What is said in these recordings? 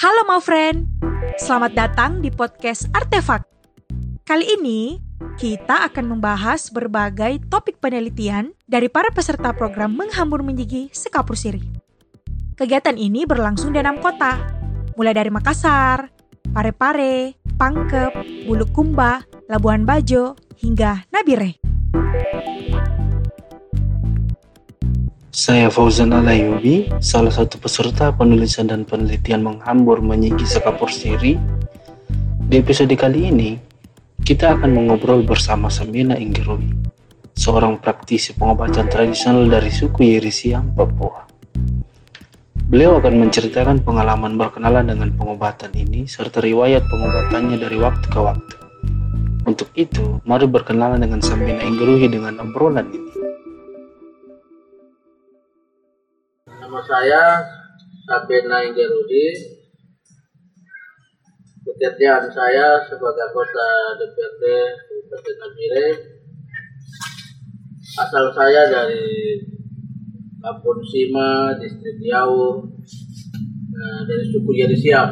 Halo my friend, selamat datang di podcast Artefak. Kali ini kita akan membahas berbagai topik penelitian dari para peserta program Menghambur Menyigi Sekapur Siri. Kegiatan ini berlangsung di enam kota, mulai dari Makassar, Parepare, Pangkep, Bulukumba, Labuan Bajo, hingga Nabire. Saya Fauzan Alayubi, salah satu peserta penulisan dan penelitian menghambur menyigi sekapur siri. Di episode kali ini, kita akan mengobrol bersama Samina Inggerui, seorang praktisi pengobatan tradisional dari suku Yerisiam, Papua. Beliau akan menceritakan pengalaman berkenalan dengan pengobatan ini serta riwayat pengobatannya dari waktu ke waktu. Untuk itu, mari berkenalan dengan Samina Inggerui dengan obrolan ini. Nama saya Sabena Inggerudi. Pekerjaan saya sebagai anggota DPRD Kabupaten Nabire. Asal saya dari Kampung Sima, Distrik Yaur, nah, dari suku Yerisiam.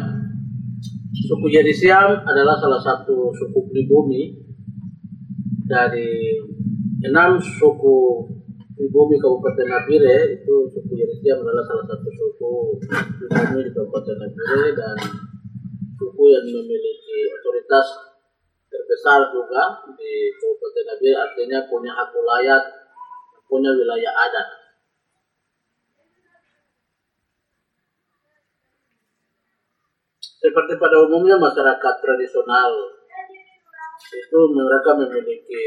Suku Yerisiam adalah salah satu suku pribumi dari enam suku pribumi Kabupaten Nabire itu suku Yerisiam adalah salah satu suku pribumi di Kabupaten Nabire dan suku yang memiliki otoritas terbesar juga di Kabupaten Nabire artinya punya hak wilayah punya wilayah adat. Seperti pada umumnya masyarakat tradisional itu mereka memiliki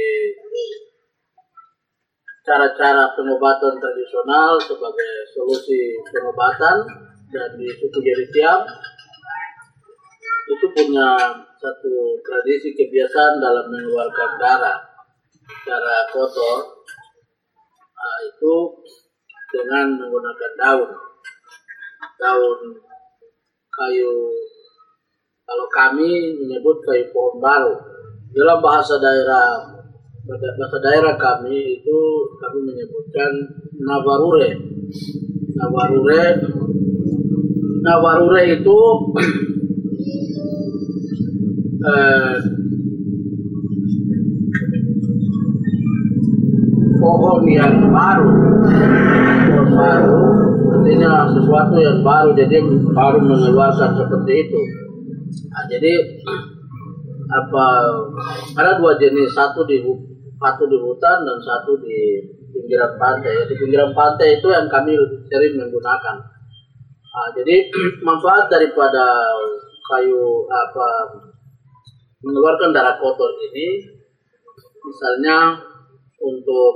cara-cara pengobatan tradisional sebagai solusi pengobatan dan di suku Jerisiam itu punya satu tradisi kebiasaan dalam mengeluarkan darah darah kotor nah, itu dengan menggunakan daun. Daun kayu kalau kami menyebut kayu pohon baru. Dalam bahasa daerah bahasa daerah kami itu kami menyebutkan Navarure. Navarure Navarure itu eh, pohon yang baru pohon baru artinya sesuatu yang baru jadi baru mengeluarkan seperti itu nah, jadi apa ada dua jenis satu di satu di hutan dan satu di pinggiran pantai. Di pinggiran pantai itu yang kami sering menggunakan. Nah, jadi manfaat daripada kayu apa mengeluarkan darah kotor ini, misalnya untuk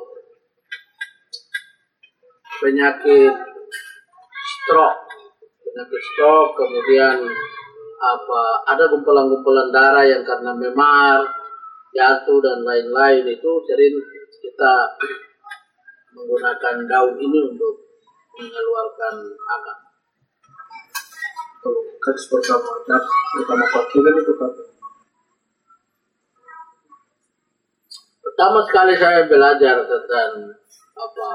penyakit stroke, penyakit stroke, kemudian apa ada gumpulan-gumpulan darah yang karena memar jatuh dan lain-lain itu sering kita menggunakan daun ini untuk mengeluarkan. Kasus pertama, pertama itu apa? Pertama sekali saya belajar tentang apa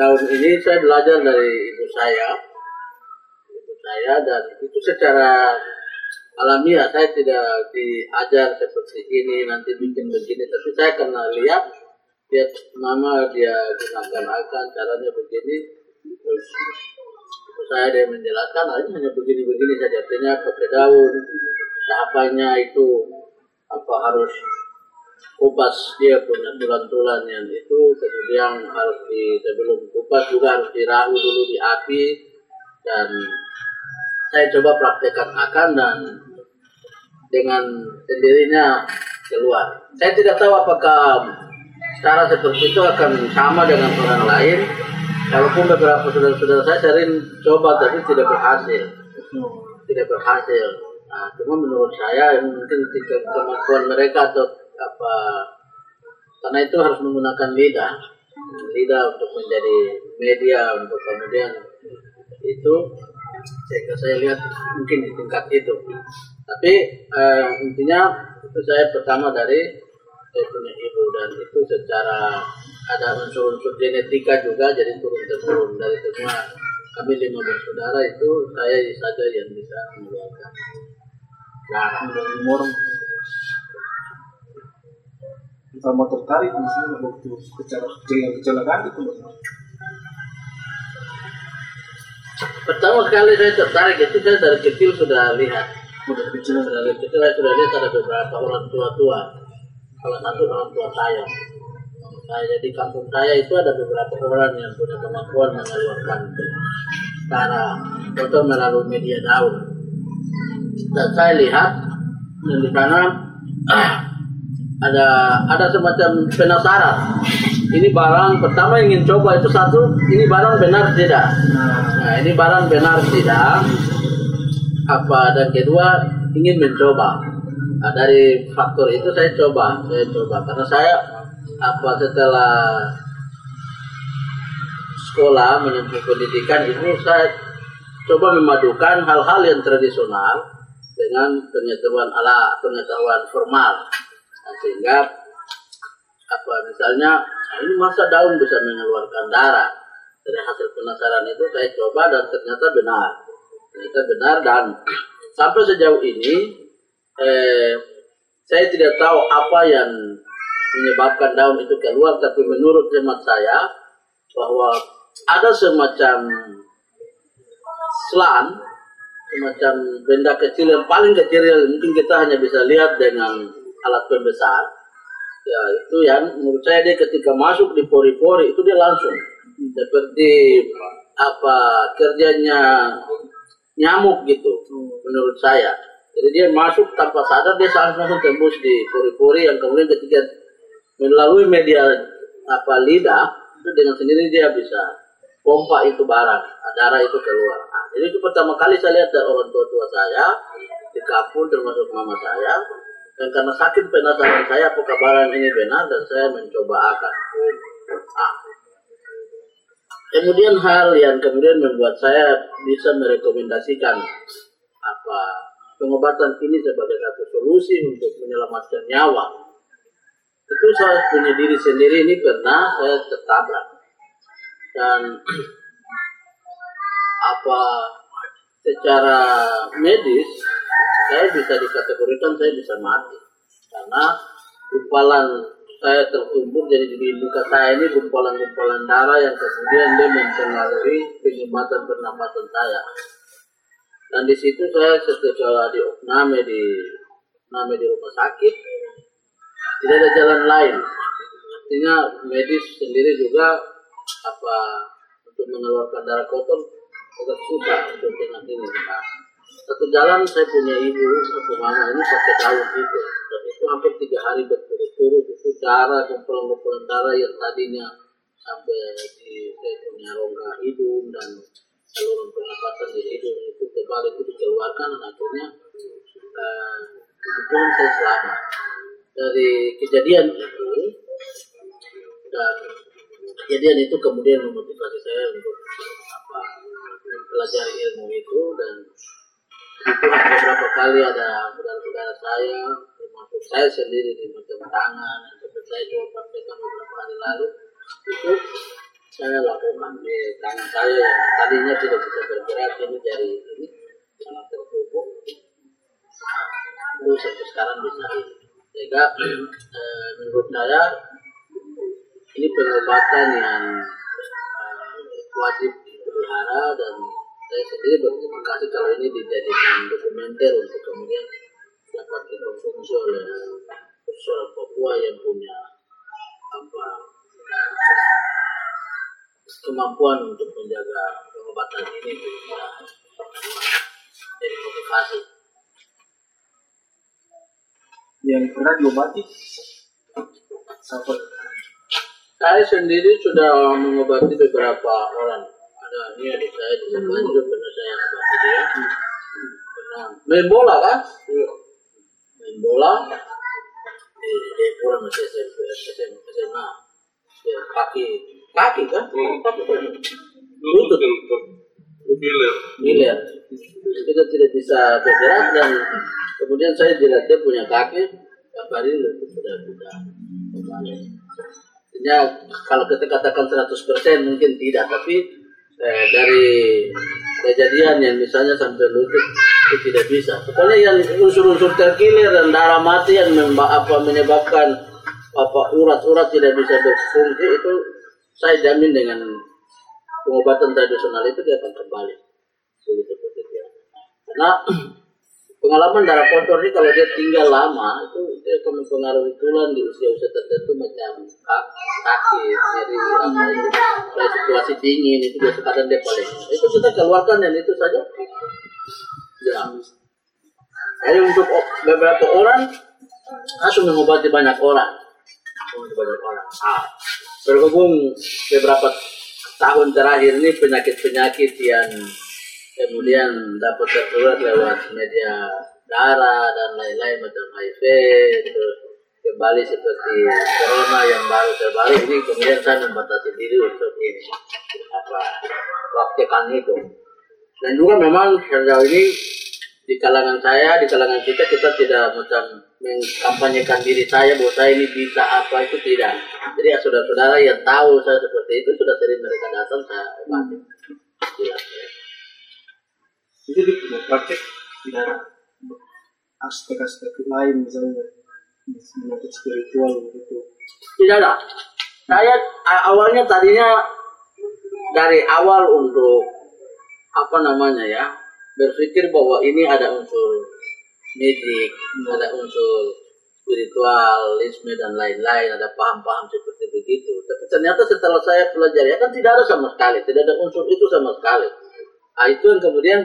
daun ini saya belajar dari ibu saya, ibu saya dan itu secara alamiah saya tidak diajar seperti ini nanti bikin begini. Tapi saya karena lihat lihat mama dia gunakan akan caranya begini. Terus saya dia menjelaskan hanya begini begini saja artinya pakai daun tahapannya itu apa harus kupas dia punya tulang-tulangnya itu kemudian harus di sebelum kupas juga harus dirahu dulu di api dan saya coba praktekkan akan dan dengan sendirinya keluar. Saya tidak tahu apakah cara seperti itu akan sama dengan orang lain. Walaupun beberapa saudara-saudara saya sering coba tapi tidak berhasil, tidak berhasil. Nah, cuma menurut saya mungkin kemampuan mereka atau apa karena itu harus menggunakan lidah, lidah untuk menjadi media untuk kemudian itu saya lihat mungkin di tingkat itu tapi eh, intinya itu saya pertama dari saya punya ibu dan itu secara ada unsur-unsur genetika juga jadi turun temurun dari semua kami lima bersaudara itu saya saja yang bisa mengeluarkan dari orang sama tertarik misalnya waktu kecelakaan kecelakaan itu? Pertama kali saya tertarik itu saya dari kecil sudah lihat. Udah kecil Sudah kecil sudah lihat ada beberapa orang tua-tua. Salah satu orang tua saya. Saya jadi kampung saya itu ada beberapa orang yang punya kemampuan mengeluarkan darah atau melalui media daun. Dan saya lihat dan di sana ada ada semacam penasaran. Ini barang pertama ingin coba itu satu, ini barang benar tidak. Nah, ini barang benar tidak. Apa dan kedua ingin mencoba. Nah, dari faktor itu saya coba, saya coba. Karena saya apa setelah sekolah menempuh pendidikan itu saya coba memadukan hal-hal yang tradisional dengan pengetahuan ala pengetahuan formal. Nah, sehingga apa misalnya "Ah, ini masa daun bisa mengeluarkan darah. Dari hasil penasaran itu saya coba dan ternyata benar ternyata benar. Dan sampai sejauh ini eh, saya tidak tahu apa yang menyebabkan daun itu keluar. Tapi menurut hemat saya bahwa ada semacam selan semacam benda kecil yang paling kecil yang mungkin kita hanya bisa lihat dengan alat pembesar ya itu yang menurut saya dia ketika masuk di pori-pori itu dia langsung. Seperti apa kerjanya nyamuk gitu menurut saya. Jadi dia masuk tanpa sadar dia langsung tembus di pori-pori yang kemudian ketika melalui media apa lidah itu dengan sendiri dia bisa pompa itu barang darah itu keluar. Nah, jadi itu pertama kali saya lihat dari orang tua tua saya di kampung termasuk mama saya dan karena sakit penasaran saya apakah barang ini benar dan saya mencoba akan. Nah, kemudian hal yang kemudian membuat saya bisa merekomendasikan apa pengobatan ini sebagai satu solusi untuk menyelamatkan nyawa. Itu saya punya diri sendiri ini pernah saya tertabrak. Dan apa secara medis saya bisa dikategorikan saya bisa mati. Karena gumpalan saya tertumbuk jadi di muka saya ini gumpalan-gumpalan darah yang kemudian dia mempengaruhi penyumbatan pernapasan saya. Dan di situ saya setelah di opname di opname di rumah sakit. Tidak ada jalan lain. Artinya medis sendiri juga apa untuk mengeluarkan darah kotor agak susah untuk dengan ini nah, satu jalan saya punya ibu satu mama ini pakai daun itu. Dan itu hampir tiga hari berturut-turut itu darah kumpulan-kumpulan darah yang tadinya sampai di punya rongga hidung dan saluran pernapasan di hidung itu kembali itu dikeluarkan dan akhirnya eh, kebetulan saya dari kejadian itu dan kejadian itu kemudian memotivasi saya untuk apa mempelajari ilmu itu dan itu beberapa kali ada saudara-saudara saya termasuk saya sendiri di tangan dan seperti saya juga praktekkan beberapa hari lalu. Itu saya lakukan di tangan saya yang tadinya tidak bisa bergerak ini dari ini sangat tertutup itu sampai sekarang bisa ini sehingga eh, menurut saya ini pengobatan yang eh, wajib dipelihara dan saya sendiri berterima kasih kalau ini dijadikan dokumenter untuk kemudian dapat dikonsumsi oleh orang Papua yang punya apa kemampuan untuk menjaga pengobatan ini bisa jadi motivasi. yang pernah diobati siapa Saya sendiri sudah mengobati beberapa orang. Ada ini adik saya di sebelah juga pernah saya obati dia. Pernah main bola kan? Main bola bola masih SMP, SMA. Ya, kaki kaki kan? Kaki kan? Lutut, Gilir. miliar. Kita tidak bisa bergerak dan kemudian saya lihat dia punya kaki, lutut sudah sudah kembali. Ya, kalau kita katakan 100% mungkin tidak, tapi eh, dari kejadian yang misalnya sampai lutut itu tidak bisa. Pokoknya yang unsur-unsur terkilir dan darah mati yang apa menyebabkan apa urat-urat tidak bisa berfungsi itu saya jamin dengan pengobatan tradisional itu dia akan kembali begitu seperti biasa. Karena pengalaman darah kotor ini kalau dia tinggal lama itu dia akan mempengaruhi tulang di usia-usia tertentu macam kaki, jadi apa itu situasi dingin itu biasa kadang dia paling itu kita keluarkan dan itu saja ya. Jadi untuk beberapa orang langsung mengobati banyak orang, banyak orang. Ah, berhubung beberapa tahun terakhir ini penyakit-penyakit yang kemudian dapat tertular lewat media darah dan lain-lain macam HIV terus kembali seperti corona yang baru terbaru ini kemudian saya membatasi diri untuk ini. Apa praktekan itu dan juga memang sejauh ini di kalangan saya di kalangan kita kita tidak macam mengkampanyekan diri saya bahwa saya ini bisa apa itu tidak jadi ya saudara-saudara yang tahu saya seperti itu sudah sering mereka datang saya jelas ya. Jadi di praktek tidak aspek-aspek lain misalnya menyangkut spiritual gitu. Tidak ada. Saya awalnya tadinya dari awal untuk apa namanya ya berpikir bahwa ini ada unsur medik, ada unsur spiritualisme dan lain-lain, ada paham-paham seperti begitu. Tapi ternyata setelah saya pelajari, ya kan tidak ada sama sekali, tidak ada unsur itu sama sekali. Nah, itu yang kemudian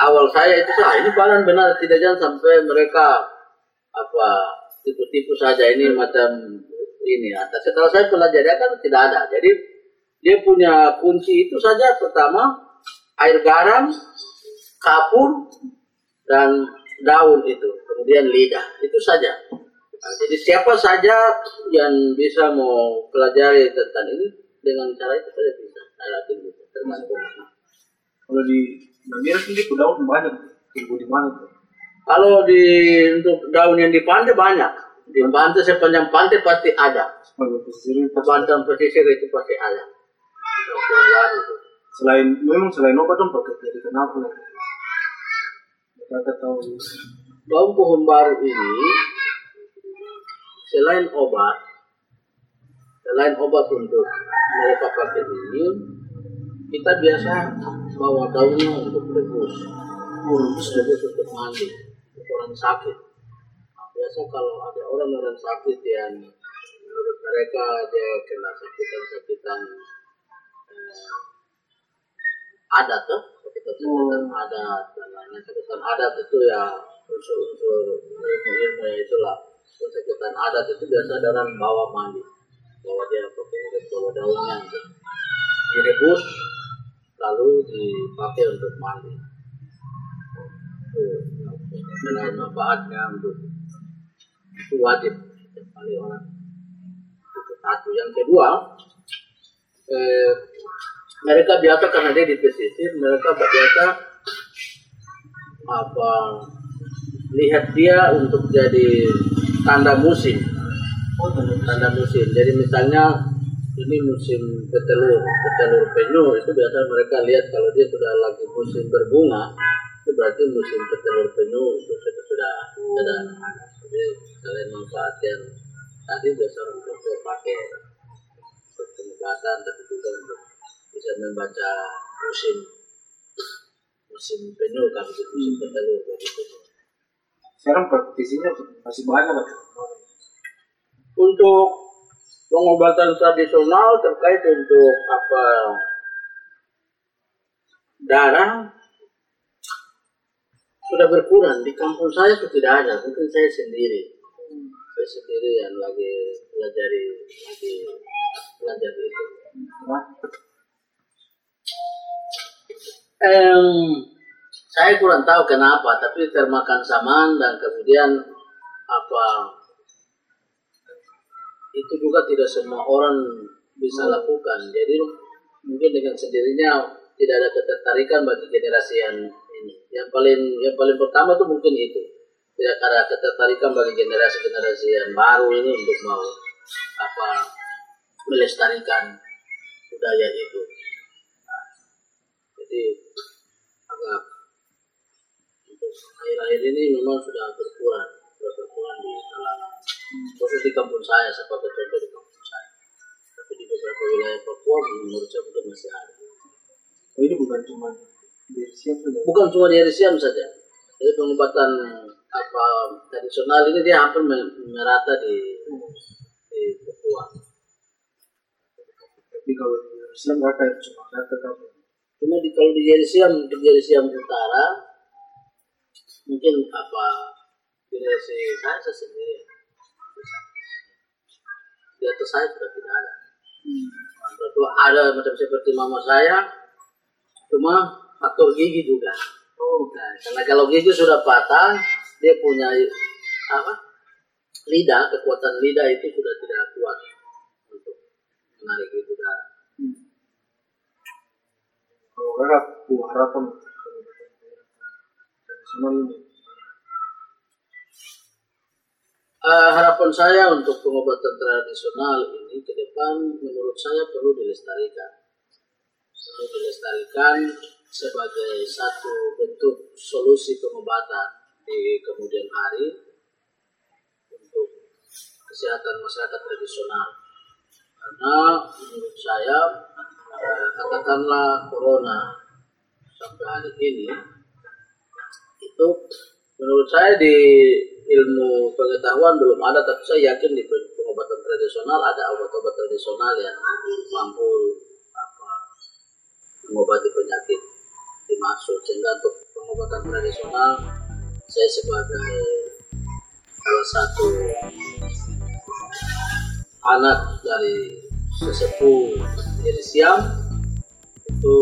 awal saya itu ah ini bahan benar tidak jangan sampai mereka apa tipu-tipu saja ini macam ini atas setelah saya pelajari kan tidak ada jadi dia punya kunci itu saja pertama air garam kapur dan daun itu kemudian lidah itu saja Nah, jadi siapa saja yang bisa mau pelajari tentang ini dengan cara itu saja bisa saya yakin bisa termasuk Kalau di Namira sendiri daun banyak, tumbuh di mana tuh? Kalau di untuk daun yang di pantai banyak. Di pantai sepanjang pantai pasti ada. Sepanjang pesisir itu pasti ada. Selain memang selain obat dong pakai jadi kenapa? Kita tahu Daun pohon baru ini selain obat, selain obat untuk mereka pakai ini, kita biasa bawa daunnya untuk rebus, rebus rebus untuk mandi, untuk orang sakit. Nah, biasa kalau ada orang-orang sakit yang menurut mereka dia kena sakitan-sakitan eh, adat tuh, sakitan-sakitan adat dan lainnya sakitan adat itu ya. Unsur-unsur ilmu-ilmu itulah. Sakitan adat itu biasa ada orang bawa mandi. Bawa dia pakai bawa daunnya. Gitu. direbus lalu dipakai untuk mandi. Selain manfaatnya untuk itu wajib kali orang. Itu satu. Yang kedua eh, mereka biasa karena dia di pesisir mereka biasa apa? Lihat dia untuk jadi tanda musim. Tanda musim. Jadi misalnya ini musim petelur petelur penyu. Itu biasa mereka lihat kalau dia sudah lagi musim berbunga itu berarti musim petelur penyu itu sudah sudah ada jadi selain manfaat yang tadi biasa untuk pakai untuk pengobatan tapi juga untuk bisa membaca musim musim penyu kan musim petelur begitu sekarang praktisinya masih banyak kan? untuk pengobatan tradisional terkait untuk apa? Darah sudah berkurang. Di kampung saya itu tidak ada mungkin saya sendiri. Saya sendiri yang lagi pelajari lagi Em, saya kurang tahu kenapa tapi termakan zaman dan kemudian apa itu juga tidak semua orang bisa lakukan. Jadi mungkin dengan sendirinya tidak ada ketertarikan bagi generasi yang ini. Yang paling yang paling pertama itu mungkin itu. Tidak ada ketertarikan bagi generasi-generasi yang baru ini untuk mau apa melestarikan budaya itu. Agak untuk akhir-akhir ini memang sudah berkurang sudah berkurang di dalam khusus di kampung saya sebagai contoh di kampung saya. Tapi di beberapa wilayah Papua menurut saya mungkin masih ada. Oh, ini bukan cuma siapa ya? bukan cuma di Siam saja. Jadi pengobatan apa tradisional ini dia hampir me- merata di di Papua. Tapi kalau di Islam nggak kayak cuma kata kamu. Di kalau di Jerisiam untuk Jerisiam Utara mungkin apa generasi saya saya sendiri. Di atas saya sudah tidak ada. Tentu ada macam seperti mama saya cuma faktor gigi juga. Oh, Nah, karena kalau gigi sudah patah, dia punya apa? Lidah, kekuatan lidah itu sudah tidak kuat untuk menarik itu darah. kalau punya harapan saya untuk pengobatan tradisional ini ke depan menurut saya perlu dilestarikan. Perlu dilestarikan sebagai satu bentuk solusi pengobatan di kemudian hari untuk kesehatan masyarakat tradisional. Karena menurut saya katakanlah corona. Sampai hari ini itu menurut saya di ilmu pengetahuan belum ada tapi saya yakin di pengobatan tradisional ada obat-obat tradisional yang mampu apa mengobati penyakit. Dimaksud sehingga untuk pengobatan tradisional saya sebagai salah satu anak dari sesepuh dari Siam itu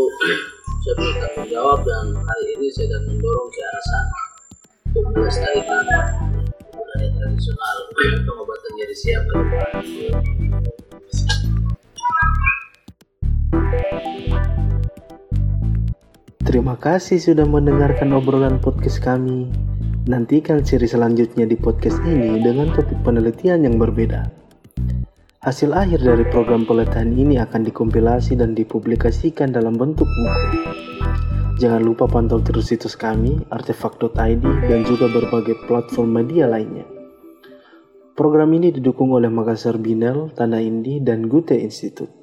saya punya tanggung jawab dan hari ini saya sedang mendorong ke arah sana untuk melestarikan budaya tradisional pengobatan nyeri siap ke depan. Terima kasih sudah mendengarkan obrolan podcast kami. Nantikan seri selanjutnya di podcast ini dengan topik penelitian yang berbeda. Hasil akhir dari program pelatihan ini akan dikompilasi dan dipublikasikan dalam bentuk buku. Jangan lupa pantau terus situs kami, artefak.id, dan juga berbagai platform media lainnya. Program ini didukung oleh Makassar Binel, Tanah Indi, dan Gute Institute.